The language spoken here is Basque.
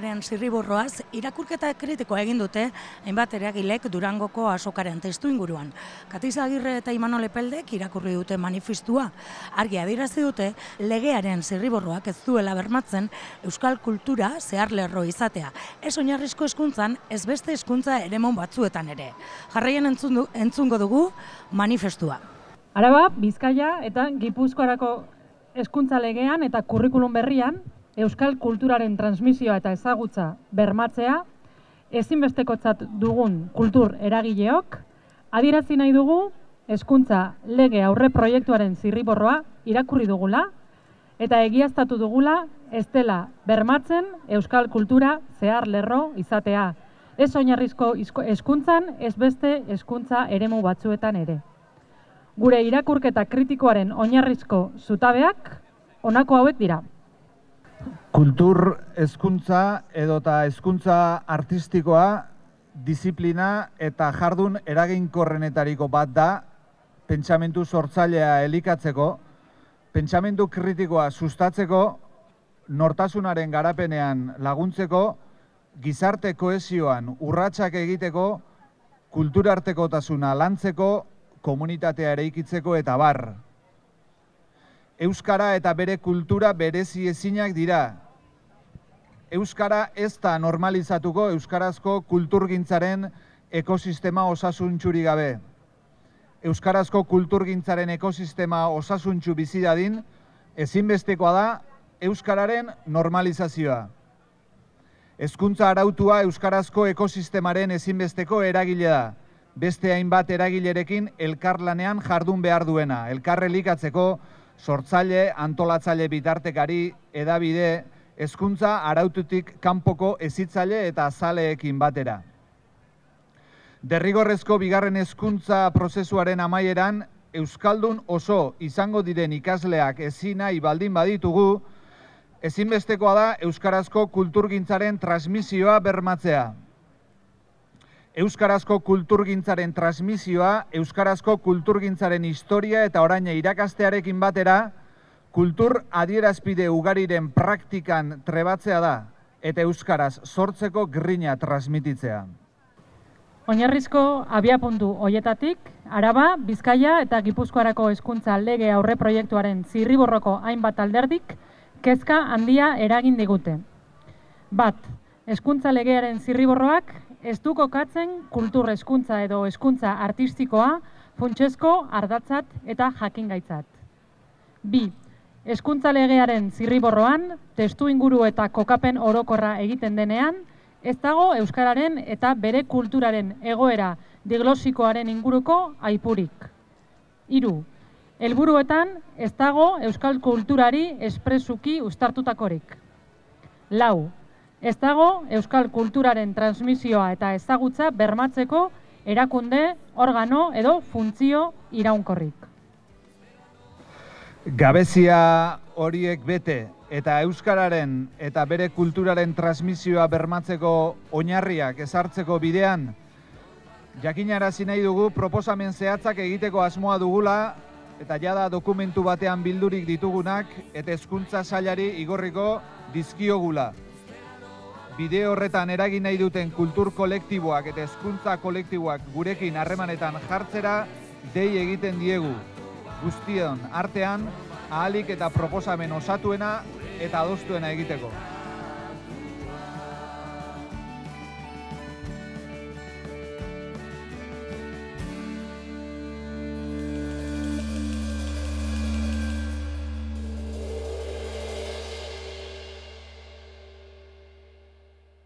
kulturaren zirriborroaz, irakurketa kritikoa egin dute, hainbat eragilek Durangoko asokaren testu inguruan. Katiz Agirre eta Imanol Epeldek irakurri dute manifestua. Argi adirazi dute, legearen zirriborroak ez duela bermatzen euskal kultura zehar lerro izatea. Ez oinarrizko eskuntzan, ez beste eskuntza eremon batzuetan ere. Jarraien entzundu, entzungo dugu manifestua. Araba, Bizkaia eta Gipuzkoarako hezkuntza legean eta kurrikulum berrian euskal kulturaren transmisioa eta ezagutza bermatzea ezinbestekotzat dugun kultur eragileok adierazi nahi dugu hezkuntza lege aurre proiektuaren zirriborroa irakurri dugula eta egiaztatu dugula ez dela bermatzen euskal kultura zehar lerro izatea ez oinarrizko hezkuntzan ez beste hezkuntza eremu batzuetan ere gure irakurketa kritikoaren oinarrizko zutabeak honako hauek dira. Kultur hezkuntza edota hezkuntza artistikoa disiplina eta jardun eraginkorrenetariko bat da pentsamentu sortzailea elikatzeko, pentsamentu kritikoa sustatzeko, nortasunaren garapenean laguntzeko, gizarte koesioan urratsak egiteko, kulturartekotasuna lantzeko komunitatea eraikitzeko eta bar. Euskara eta bere kultura berezi ezinak dira. Euskara ez da normalizatuko Euskarazko kulturgintzaren ekosistema osasuntxuri gabe. Euskarazko kulturgintzaren ekosistema osasuntxu bizidadin, ezinbestekoa da Euskararen normalizazioa. Hezkuntza arautua Euskarazko ekosistemaren ezinbesteko eragile da beste hainbat eragilerekin elkarlanean jardun behar duena. Elkarre likatzeko sortzaile, antolatzaile bitartekari, edabide, hezkuntza araututik kanpoko ezitzaile eta azaleekin batera. Derrigorrezko bigarren hezkuntza prozesuaren amaieran, Euskaldun oso izango diren ikasleak ezin nahi baldin baditugu, ezinbestekoa da Euskarazko kulturgintzaren transmisioa bermatzea. Euskarazko kulturgintzaren transmisioa, Euskarazko kulturgintzaren historia eta oraina irakastearekin batera, kultur adierazpide ugariren praktikan trebatzea da, eta Euskaraz sortzeko grina transmititzea. Oinarrizko abiapuntu hoietatik, Araba, Bizkaia eta Gipuzkoarako hezkuntza lege aurre proiektuaren zirriborroko hainbat alderdik, kezka handia eragin digute. Bat, hezkuntza legearen zirriborroak ez du kokatzen kultur hezkuntza edo hezkuntza artistikoa funtsesko ardatzat eta jakingaitzat. Bi, hezkuntza legearen zirriborroan, testu inguru eta kokapen orokorra egiten denean, ez dago euskararen eta bere kulturaren egoera diglosikoaren inguruko aipurik. Hiru, helburuetan ez dago euskal kulturari espresuki ustartutakorik. Lau, Ez dago euskal kulturaren transmisioa eta ezagutza bermatzeko erakunde, organo edo funtzio iraunkorrik. Gabezia horiek bete eta euskararen eta bere kulturaren transmisioa bermatzeko oinarriak ezartzeko bidean jakinarazi nahi dugu proposamen zehatzak egiteko asmoa dugula eta jada dokumentu batean bildurik ditugunak eta hezkuntza sailari igorriko dizkiogula bide horretan eragin nahi duten kultur kolektiboak eta hezkuntza kolektiboak gurekin harremanetan jartzera dei egiten diegu. Guztion artean ahalik eta proposamen osatuena eta adostuena egiteko.